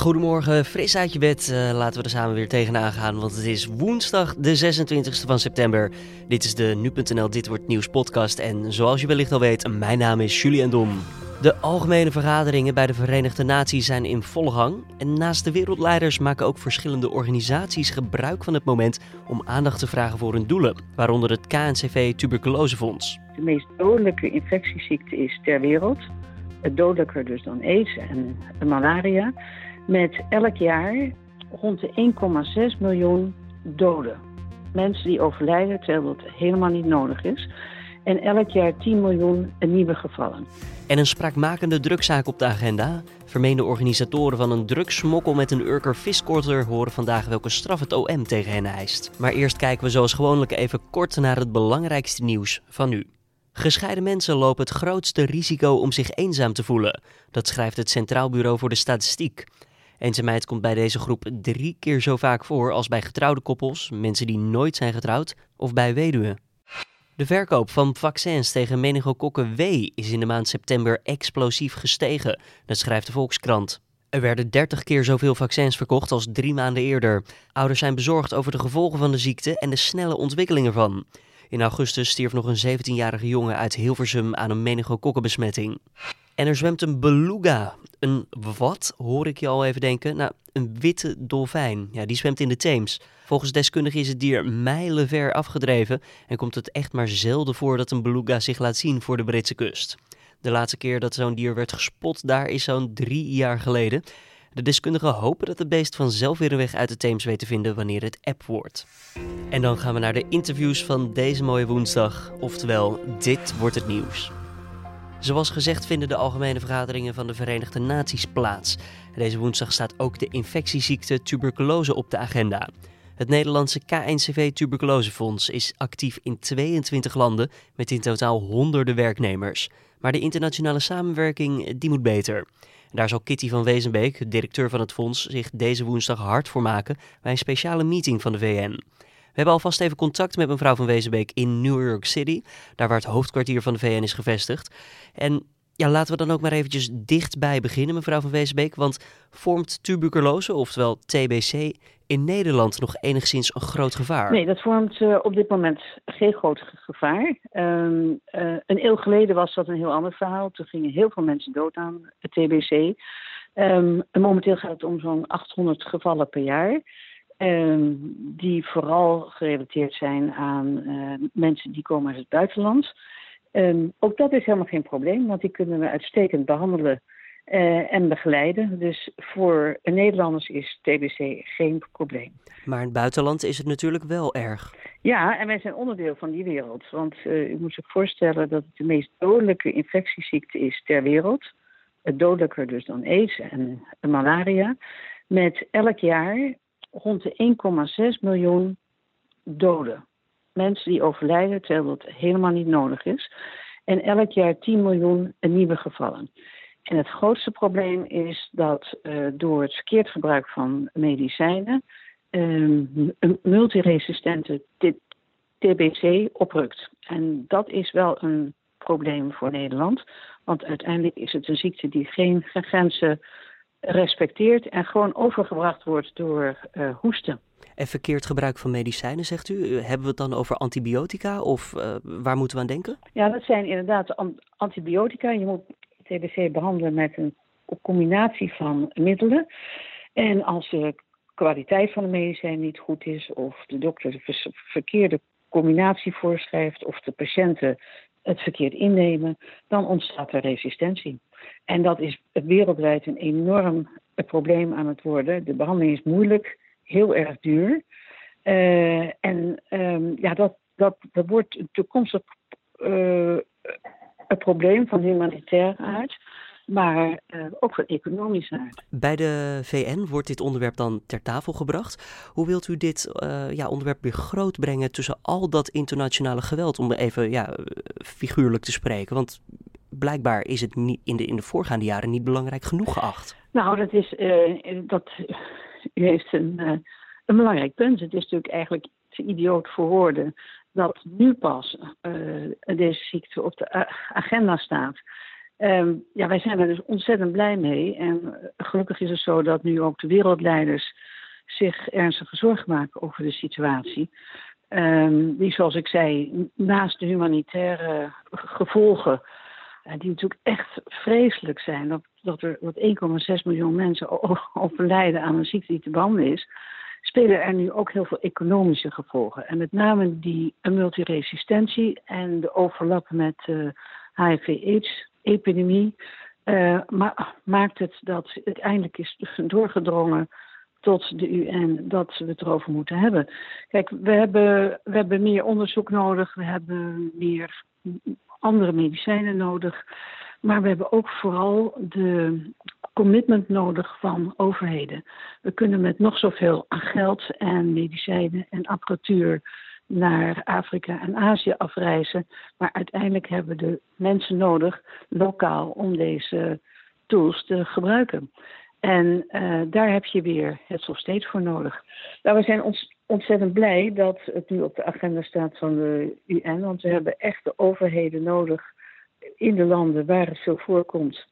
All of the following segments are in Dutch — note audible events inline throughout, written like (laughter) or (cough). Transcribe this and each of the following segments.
Goedemorgen, fris uit je bed. Uh, laten we er samen weer tegenaan gaan, want het is woensdag de 26e van september. Dit is de Nu.nl Dit Wordt Nieuws podcast en zoals je wellicht al weet, mijn naam is Julian Dom. De algemene vergaderingen bij de Verenigde Naties zijn in volle gang. En naast de wereldleiders maken ook verschillende organisaties gebruik van het moment om aandacht te vragen voor hun doelen, waaronder het KNCV Tuberculosefonds. De meest dodelijke infectieziekte is ter wereld. Dodelijker dus dan aids en malaria. Met elk jaar rond de 1,6 miljoen doden. Mensen die overlijden terwijl dat helemaal niet nodig is. En elk jaar 10 miljoen nieuwe gevallen. En een spraakmakende drugzaak op de agenda. Vermeende organisatoren van een drugsmokkel met een Urker viskorter horen vandaag welke straf het OM tegen hen eist. Maar eerst kijken we zoals gewoonlijk even kort naar het belangrijkste nieuws van nu. Gescheiden mensen lopen het grootste risico om zich eenzaam te voelen. Dat schrijft het Centraal Bureau voor de Statistiek. Eenzaamheid komt bij deze groep drie keer zo vaak voor als bij getrouwde koppels, mensen die nooit zijn getrouwd of bij weduwen. De verkoop van vaccins tegen meningokokken W is in de maand september explosief gestegen, dat schrijft de Volkskrant. Er werden 30 keer zoveel vaccins verkocht als drie maanden eerder. Ouders zijn bezorgd over de gevolgen van de ziekte en de snelle ontwikkeling ervan. In augustus stierf nog een 17-jarige jongen uit Hilversum aan een meningokokkenbesmetting. En er zwemt een beluga. Een wat, hoor ik je al even denken? Nou, een witte dolfijn. Ja, die zwemt in de Theems. Volgens deskundigen is het dier mijlenver afgedreven en komt het echt maar zelden voor dat een beluga zich laat zien voor de Britse kust. De laatste keer dat zo'n dier werd gespot daar is zo'n drie jaar geleden. De deskundigen hopen dat het beest vanzelf weer een weg uit de Theems weet te vinden wanneer het app wordt. En dan gaan we naar de interviews van deze mooie woensdag. Oftewel, dit wordt het nieuws. Zoals gezegd vinden de algemene vergaderingen van de Verenigde Naties plaats. Deze woensdag staat ook de infectieziekte tuberculose op de agenda. Het Nederlandse KNCV Tuberculosefonds is actief in 22 landen met in totaal honderden werknemers. Maar de internationale samenwerking die moet beter. Daar zal Kitty van Wezenbeek, directeur van het fonds, zich deze woensdag hard voor maken bij een speciale meeting van de VN. We hebben alvast even contact met mevrouw van Wezenbeek in New York City, daar waar het hoofdkwartier van de VN is gevestigd. En ja, laten we dan ook maar eventjes dichtbij beginnen, mevrouw van Wezenbeek. Want vormt tuberculose, oftewel TBC, in Nederland nog enigszins een groot gevaar? Nee, dat vormt uh, op dit moment geen groot gevaar. Um, uh, een eeuw geleden was dat een heel ander verhaal. Toen gingen heel veel mensen dood aan TBC. Um, en momenteel gaat het om zo'n 800 gevallen per jaar. Um, die vooral gerelateerd zijn aan uh, mensen die komen uit het buitenland. Um, ook dat is helemaal geen probleem, want die kunnen we uitstekend behandelen uh, en begeleiden. Dus voor Nederlanders is TBC geen probleem. Maar in het buitenland is het natuurlijk wel erg. Ja, en wij zijn onderdeel van die wereld. Want uh, u moet zich voorstellen dat het de meest dodelijke infectieziekte is ter wereld. Het dodelijker dus dan aids en malaria. Met elk jaar rond de 1,6 miljoen doden. Mensen die overlijden terwijl dat helemaal niet nodig is. En elk jaar 10 miljoen nieuwe gevallen. En het grootste probleem is dat uh, door het verkeerd gebruik van medicijnen um, een multiresistente TBC oprukt. En dat is wel een probleem voor Nederland. Want uiteindelijk is het een ziekte die geen grenzen respecteert en gewoon overgebracht wordt door uh, hoesten. En verkeerd gebruik van medicijnen, zegt u? Hebben we het dan over antibiotica of uh, waar moeten we aan denken? Ja, dat zijn inderdaad antibiotica. Je moet TBC behandelen met een combinatie van middelen. En als de kwaliteit van de medicijn niet goed is, of de dokter de verkeerde combinatie voorschrijft, of de patiënten het verkeerd innemen, dan ontstaat er resistentie. En dat is wereldwijd een enorm probleem aan het worden. De behandeling is moeilijk, heel erg duur. Uh, en um, ja, dat, dat, dat wordt een toekomstig uh, een probleem van humanitair aard, maar uh, ook van economisch aard. Bij de VN wordt dit onderwerp dan ter tafel gebracht. Hoe wilt u dit uh, ja, onderwerp weer groot brengen tussen al dat internationale geweld, om even ja, figuurlijk te spreken? Want blijkbaar is het niet in, de, in de voorgaande jaren niet belangrijk genoeg geacht. Nou, dat is, uh, dat, u heeft een, een belangrijk punt. Het is natuurlijk eigenlijk te idioot voor woorden dat nu pas deze ziekte op de agenda staat. Ehm, ja, wij zijn er dus ontzettend blij mee. En gelukkig is het zo dat nu ook de wereldleiders zich ernstige zorgen maken over de situatie. Um, die, zoals ik zei, naast de humanitaire gevolgen, uh, die natuurlijk echt vreselijk zijn, dat, dat er 1,6 miljoen mensen overlijden aan een ziekte die te behandelen is, spelen er nu ook heel veel economische gevolgen. En met name die multiresistentie en de overlap met uh, Uh, ma maakt het dat het eindelijk is doorgedrongen tot de UN dat we het erover moeten hebben. Kijk, we hebben, we hebben meer onderzoek nodig, we hebben meer andere medicijnen nodig. Maar we hebben ook vooral de commitment nodig van overheden. We kunnen met nog zoveel geld en medicijnen en apparatuur naar Afrika en Azië afreizen. Maar uiteindelijk hebben de mensen nodig, lokaal, om deze tools te gebruiken. En uh, daar heb je weer het nog steeds voor nodig. Nou, we zijn ons ontzettend blij dat het nu op de agenda staat van de UN. Want we hebben echt de overheden nodig in de landen waar het veel voorkomt.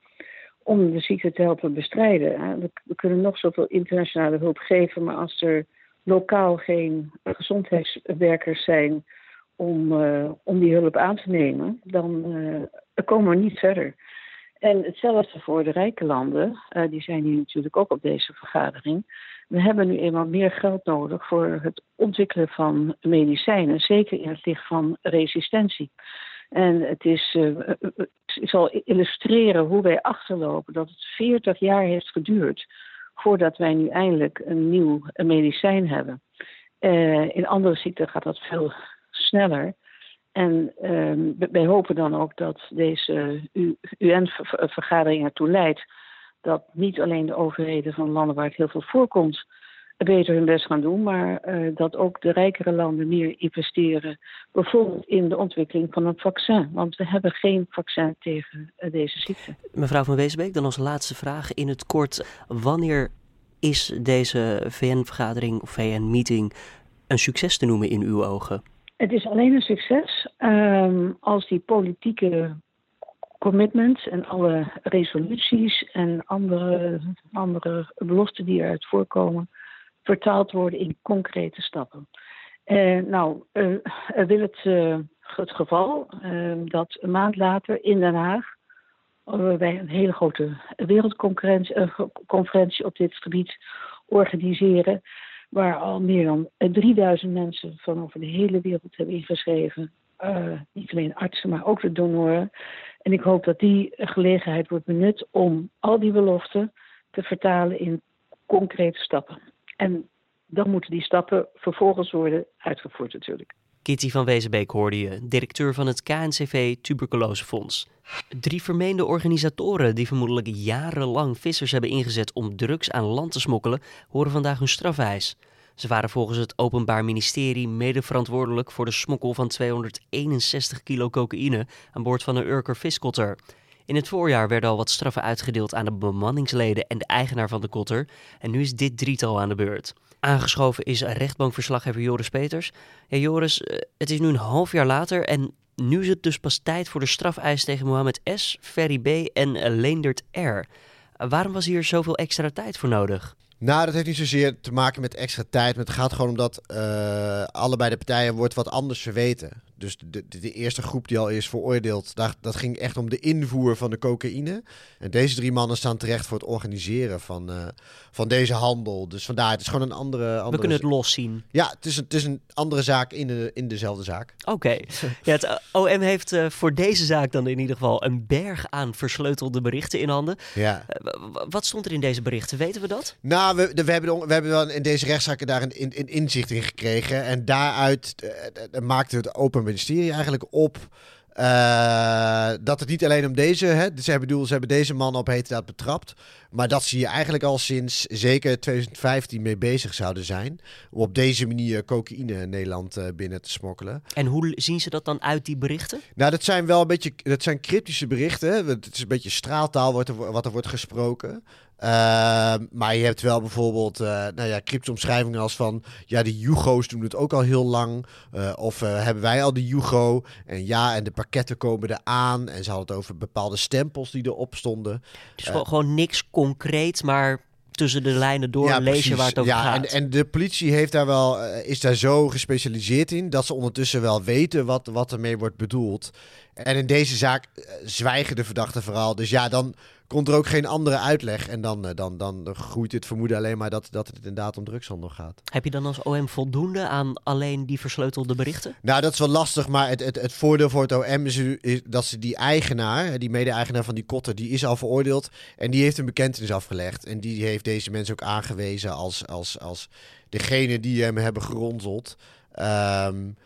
Om de ziekte te helpen bestrijden. We kunnen nog zoveel internationale hulp geven, maar als er lokaal geen gezondheidswerkers zijn om, uh, om die hulp aan te nemen, dan uh, komen we niet verder. En hetzelfde voor de rijke landen, uh, die zijn hier natuurlijk ook op deze vergadering. We hebben nu eenmaal meer geld nodig voor het ontwikkelen van medicijnen, zeker in het licht van resistentie. En het is, ik zal illustreren hoe wij achterlopen dat het 40 jaar heeft geduurd voordat wij nu eindelijk een nieuw medicijn hebben. Uh, in andere ziekten gaat dat veel sneller. En uh, wij hopen dan ook dat deze UN-vergadering ertoe leidt dat niet alleen de overheden van landen waar het heel veel voorkomt beter hun best gaan doen, maar uh, dat ook de rijkere landen meer investeren, bijvoorbeeld in de ontwikkeling van een vaccin. Want we hebben geen vaccin tegen uh, deze ziekte. Mevrouw van Weesbeek, dan als laatste vraag in het kort. Wanneer is deze VN-vergadering of VN-meeting een succes te noemen in uw ogen? Het is alleen een succes um, als die politieke commitments en alle resoluties en andere, andere beloften die eruit voorkomen, vertaald worden in concrete stappen. Uh, nou, uh, wil het, uh, het geval dat een maand later in Den Haag wij een hele grote wereldconferentie op dit gebied organiseren waar al meer dan 3000 mensen van over de hele wereld hebben ingeschreven. Niet alleen artsen, maar ook de donoren. En ik hoop dat die gelegenheid wordt benut om al die beloften te vertalen in concrete stappen. En dan moeten die stappen vervolgens worden uitgevoerd natuurlijk. Kitty van Wezenbeek hoorde je, directeur van het KNCV Tuberculosefonds. Drie vermeende organisatoren die vermoedelijk jarenlang vissers hebben ingezet om drugs aan land te smokkelen, horen vandaag hun strafeis. Ze waren volgens het Openbaar Ministerie mede verantwoordelijk voor de smokkel van 261 kilo cocaïne aan boord van een Urker viskotter. In het voorjaar werden al wat straffen uitgedeeld aan de bemanningsleden en de eigenaar van de kotter. En nu is dit drietal aan de beurt. Aangeschoven is rechtbankverslaggever Joris Peters. Ja, Joris, eh, het is nu een half jaar later en nu is het dus pas tijd voor de strafeis tegen Mohammed S., Ferry B. en Leendert R. Waarom was hier zoveel extra tijd voor nodig? Nou, dat heeft niet zozeer te maken met extra tijd. Maar het gaat gewoon omdat uh, allebei de partijen wordt wat anders verweten. Dus de, de, de, eerste groep die al is veroordeeld, daar, dat ging echt om de invoer van de cocaïne. En deze drie mannen staan terecht voor het organiseren van, uh, van deze handel. Dus vandaar, het is gewoon een andere... andere We kunnen het los zien. Ja, het is een, het is een andere zaak in, de, in dezelfde zaak. Oké. Okay. (laughs) ja, het OM heeft uh, voor deze zaak dan in ieder geval een berg aan versleutelde berichten in handen. Ja. Uh, wat stond er in deze berichten? Weten we dat? Nou, we, de, we, hebben, we hebben wel in deze rechtszaken daar een, in, in inzicht in gekregen. En daaruit maakte het Open Ministerie eigenlijk op uh, dat het niet alleen om deze, hè, ze, bedoel, ze hebben deze man op heterdaad betrapt, maar dat ze hier eigenlijk al sinds zeker 2015 mee bezig zouden zijn. Om op deze manier cocaïne in Nederland uh, binnen te smokkelen. En hoe zien ze dat dan uit, die berichten? Nou, dat zijn wel een beetje dat zijn cryptische berichten. Het is een beetje straaltaal wat er, wat er wordt gesproken. Ehm, maar je hebt wel bijvoorbeeld, uh, nou ja, cryptomschrijvingen als van, ja, de Jugo's doen het ook al heel lang. Uh, of uh, hebben wij al de Jugo? En ja, en de pakketten komen eraan. En ze hadden het over bepaalde stempels die erop stonden. Dus gewoon niks concreet, maar tussen de lijnen door ja, lezen waar het over ja, gaat. En, en de politie heeft daar wel, is daar zo gespecialiseerd in dat ze ondertussen wel weten wat, wat ermee wordt bedoeld. En in deze zaak zwijgen de verdachten vooral. Dus ja, dan komt er ook geen andere uitleg. En dan, dan, dan groeit het vermoeden alleen maar dat, dat het inderdaad om drugshandel gaat. Heb je dan als OM voldoende aan alleen die versleutelde berichten? Nou, dat is wel lastig. Maar het, het, het voordeel voor het OM is, is dat ze die eigenaar, die mede-eigenaar van die kotter, die is al veroordeeld. En die heeft een bekentenis afgelegd. En die heeft deze mensen ook aangewezen als, als, als degene die hem hebben geronseld. Um,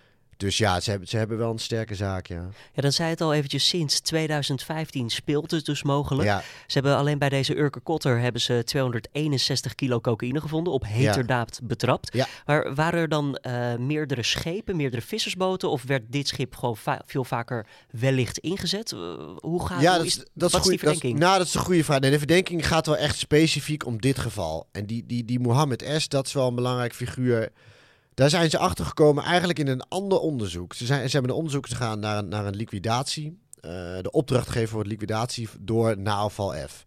dus ja, ze hebben, ze hebben wel een sterke zaak, ja. Ja, dan zei het al eventjes, sinds 2015 speelt het dus mogelijk. Ja. Ze hebben alleen bij deze Urker Kotter hebben ze 261 kilo cocaïne gevonden, op heterdaad ja. betrapt. Ja. Maar waren er dan uh, meerdere schepen, meerdere vissersboten, of werd dit schip gewoon va veel vaker wellicht ingezet? Uh, hoe gaat ja, hoe dat is, dat is wat is? Dat, nou, dat is een goede vraag. Nee, de verdenking gaat wel echt specifiek om dit geval. En die, die, die Mohammed S., dat is wel een belangrijk figuur daar zijn ze achter gekomen eigenlijk in een ander onderzoek. Ze, zijn, ze hebben een onderzoek gegaan naar een, naar een liquidatie. Uh, de opdrachtgever voor de liquidatie door Naafval F.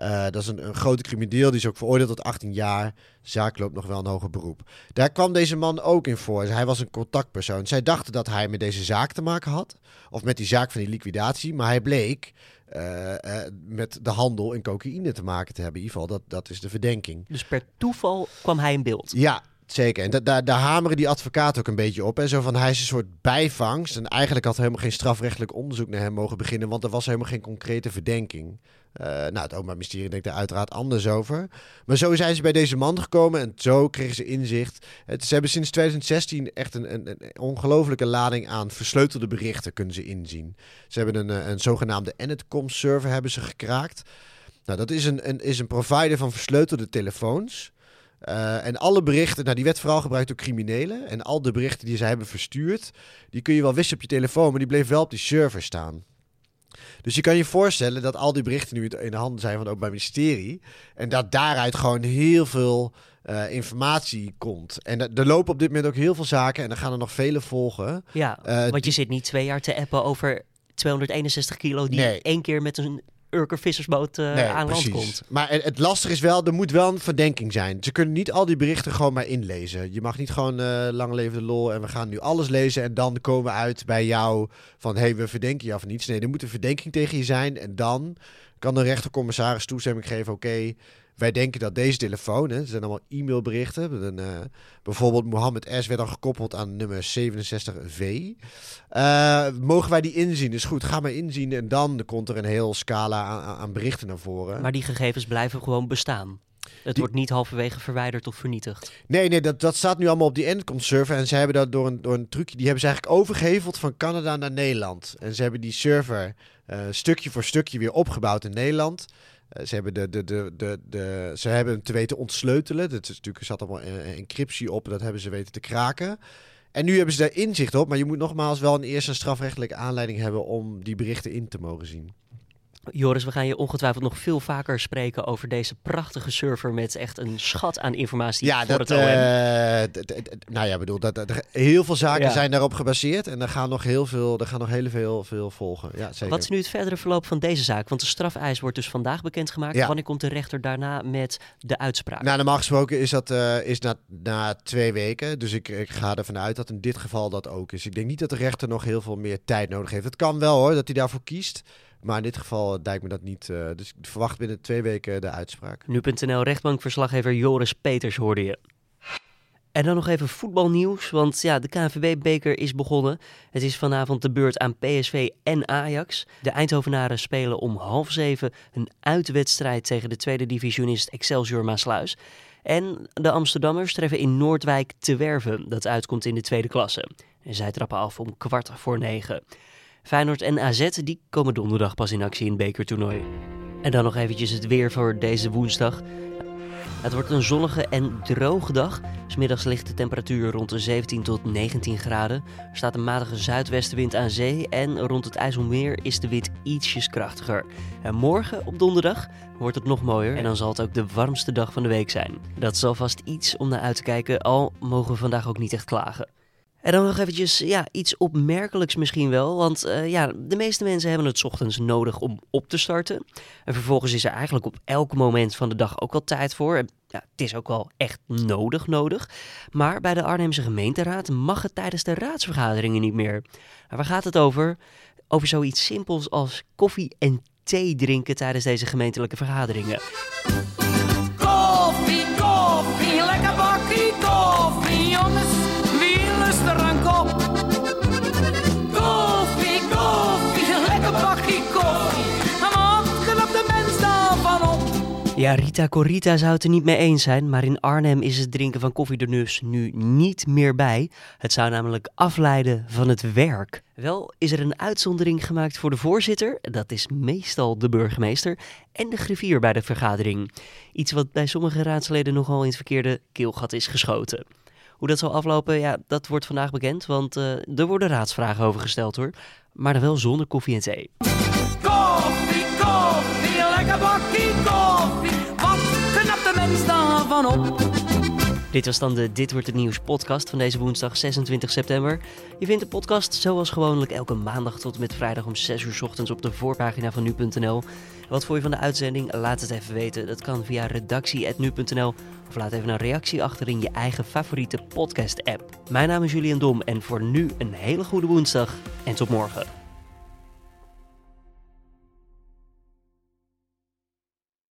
Uh, dat is een, een, grote crimineel, die is ook veroordeeld tot 18 jaar. De zaak loopt nog wel een hoger beroep. Daar kwam deze man ook in voor. Hij was een contactpersoon. Zij dachten dat hij met deze zaak te maken had. Of met die zaak van die liquidatie. Maar hij bleek uh, uh, met de handel in cocaïne te maken te hebben. In ieder geval, dat, dat is de verdenking. Dus per toeval kwam hij in beeld? Ja, Zeker. En daar da hameren die advocaat ook een beetje op. En zo van hij is een soort bijvangst. En eigenlijk had helemaal geen strafrechtelijk onderzoek naar hem mogen beginnen. Want er was helemaal geen concrete verdenking. Uh, nou, het Openbaar Ministerie denkt er uiteraard anders over. Maar zo zijn ze bij deze man gekomen en zo kregen ze inzicht. Het, ze hebben sinds 2016 echt een, een, een ongelofelijke lading aan versleutelde berichten kunnen ze inzien. Ze hebben een, een, een zogenaamde Enetcom-server hebben ze gekraakt. Nou, dat is een, een, is een provider van versleutelde telefoons. Uh, en alle berichten, nou die werd vooral gebruikt door criminelen. En al de berichten die ze hebben verstuurd, die kun je wel wissen op je telefoon, maar die bleef wel op die server staan. Dus je kan je voorstellen dat al die berichten nu in de handen zijn van het Openbaar Ministerie. En dat daaruit gewoon heel veel uh, informatie komt. En er lopen op dit moment ook heel veel zaken en er gaan er nog vele volgen. Ja, uh, want je zit niet twee jaar te appen over 261 kilo die nee. één keer met een Urker vissersboot uh, nee, aan precies. land komt. Maar het, lastige is wel, er moet wel een verdenking zijn. Ze kunnen niet al die berichten gewoon maar inlezen. Je mag niet gewoon uh, lang leven de lol en we gaan nu alles lezen en dan komen we uit bij jou van hé, hey, we verdenken jou van iets. Nee, er moet een verdenking tegen je zijn en dan kan de rechtercommissaris toestemming geven, oké, okay, wij denken dat deze telefoon, hè, het zijn allemaal e-mailberichten. Een, uh, bijvoorbeeld Mohammed S. werd dan gekoppeld aan nummer 67V. Uh, mogen wij die inzien? Dus goed, ga maar inzien. En dan komt er een heel scala aan, aan berichten naar voren. Maar die gegevens blijven gewoon bestaan. Het die... wordt niet halverwege verwijderd of vernietigd. Nee, nee dat, dat staat nu allemaal op die Endcom server. En ze hebben dat door een, door een trucje, die hebben ze eigenlijk overgeheveld van Canada naar Nederland. En ze hebben die server uh, stukje voor stukje weer opgebouwd in Nederland. Uh, ze hebben, de, de, de, de, de, ze hebben hem te weten ontsleutelen. Dat is natuurlijk, zat allemaal een, een encryptie op. Dat hebben ze weten te kraken. En nu hebben ze daar inzicht op. Maar je moet nogmaals wel een eerste strafrechtelijke aanleiding hebben om die berichten in te mogen zien. Joris, we gaan je ongetwijfeld nog veel vaker spreken over deze prachtige server met echt een schat aan informatie ja, voor dat, het OM. Uh, nou ja, bedoel, dat, dat, heel veel zaken Ja. zijn daarop gebaseerd en er gaan nog heel veel, er gaan nog heel veel, veel volgen. Ja, zeker. Wat is nu het verdere verloop van deze zaak? Want de strafeis wordt dus vandaag bekendgemaakt. Ja. Wanneer komt de rechter daarna met de uitspraak? Nou, normaal gesproken is dat uh, is na, na twee weken. Dus ik, ik ga ervan uit dat in dit geval dat ook is. Ik denk niet dat de rechter nog heel veel meer tijd nodig heeft. Het kan wel hoor, dat hij daarvoor kiest. Maar in dit geval lijkt me dat niet. Uh, dus ik verwacht binnen twee weken de uitspraak. Nu.nl rechtbankverslaggever Joris Peters hoorde je. En dan nog even voetbalnieuws, want ja, de KNVB-beker is begonnen. Het is vanavond de beurt aan PSV en Ajax. De Eindhovenaren spelen om half zeven een uitwedstrijd tegen de tweede divisionist Excelsior Maasluis. En de Amsterdammers treffen in Noordwijk te Werven, dat uitkomt in de tweede klasse. En zij trappen af om kwart voor negen. Feyenoord en AZ die komen donderdag pas in actie in het bekertoernooi. En dan nog eventjes het weer voor deze woensdag. Het wordt een zonnige en droge dag. Smiddags ligt de temperatuur rond de 17 tot 19 graden. Er staat een matige zuidwestenwind aan zee en rond het IJsselmeer is de wind ietsjes krachtiger. En morgen op donderdag wordt het nog mooier en dan zal het ook de warmste dag van de week zijn. Dat is alvast iets om naar uit te kijken, al mogen we vandaag ook niet echt klagen. En dan nog eventjes ja, iets opmerkelijks misschien wel. Want uh, ja, de meeste mensen hebben het ochtends nodig om op te starten. En vervolgens is er eigenlijk op elk moment van de dag ook wel tijd voor. Ja, het is ook wel echt nodig nodig. Maar bij de Arnhemse gemeenteraad mag het tijdens de raadsvergaderingen niet meer. Nou, waar gaat het over? Over zoiets simpels als koffie en thee drinken tijdens deze gemeentelijke vergaderingen. Ja, Rita Corita zou het er niet mee eens zijn, maar in Arnhem is het drinken van koffie er dus nu niet meer bij. Het zou namelijk afleiden van het werk. Wel is er een uitzondering gemaakt voor de voorzitter, dat is meestal de burgemeester, en de griffier bij de vergadering. Iets wat bij sommige raadsleden nogal in het verkeerde keelgat is geschoten. Hoe dat zal aflopen, ja, dat wordt vandaag bekend, want eh, er worden raadsvragen over gesteld hoor. Maar dan wel zonder koffie en thee. Koffie, koffie, lekker bakkie koffie. Dit was dan de Dit Wordt Het Nieuws podcast van deze woensdag 26 september. Je vindt de podcast zoals gewoonlijk elke maandag tot en met vrijdag om 6 uur ochtends op de voorpagina van nu.nl. Wat vond je van de uitzending? Laat het even weten. Dat kan via redactie.nu.nl of laat even een reactie achter in je eigen favoriete podcast app. Mijn naam is Julian Dom en voor nu een hele goede woensdag en tot morgen.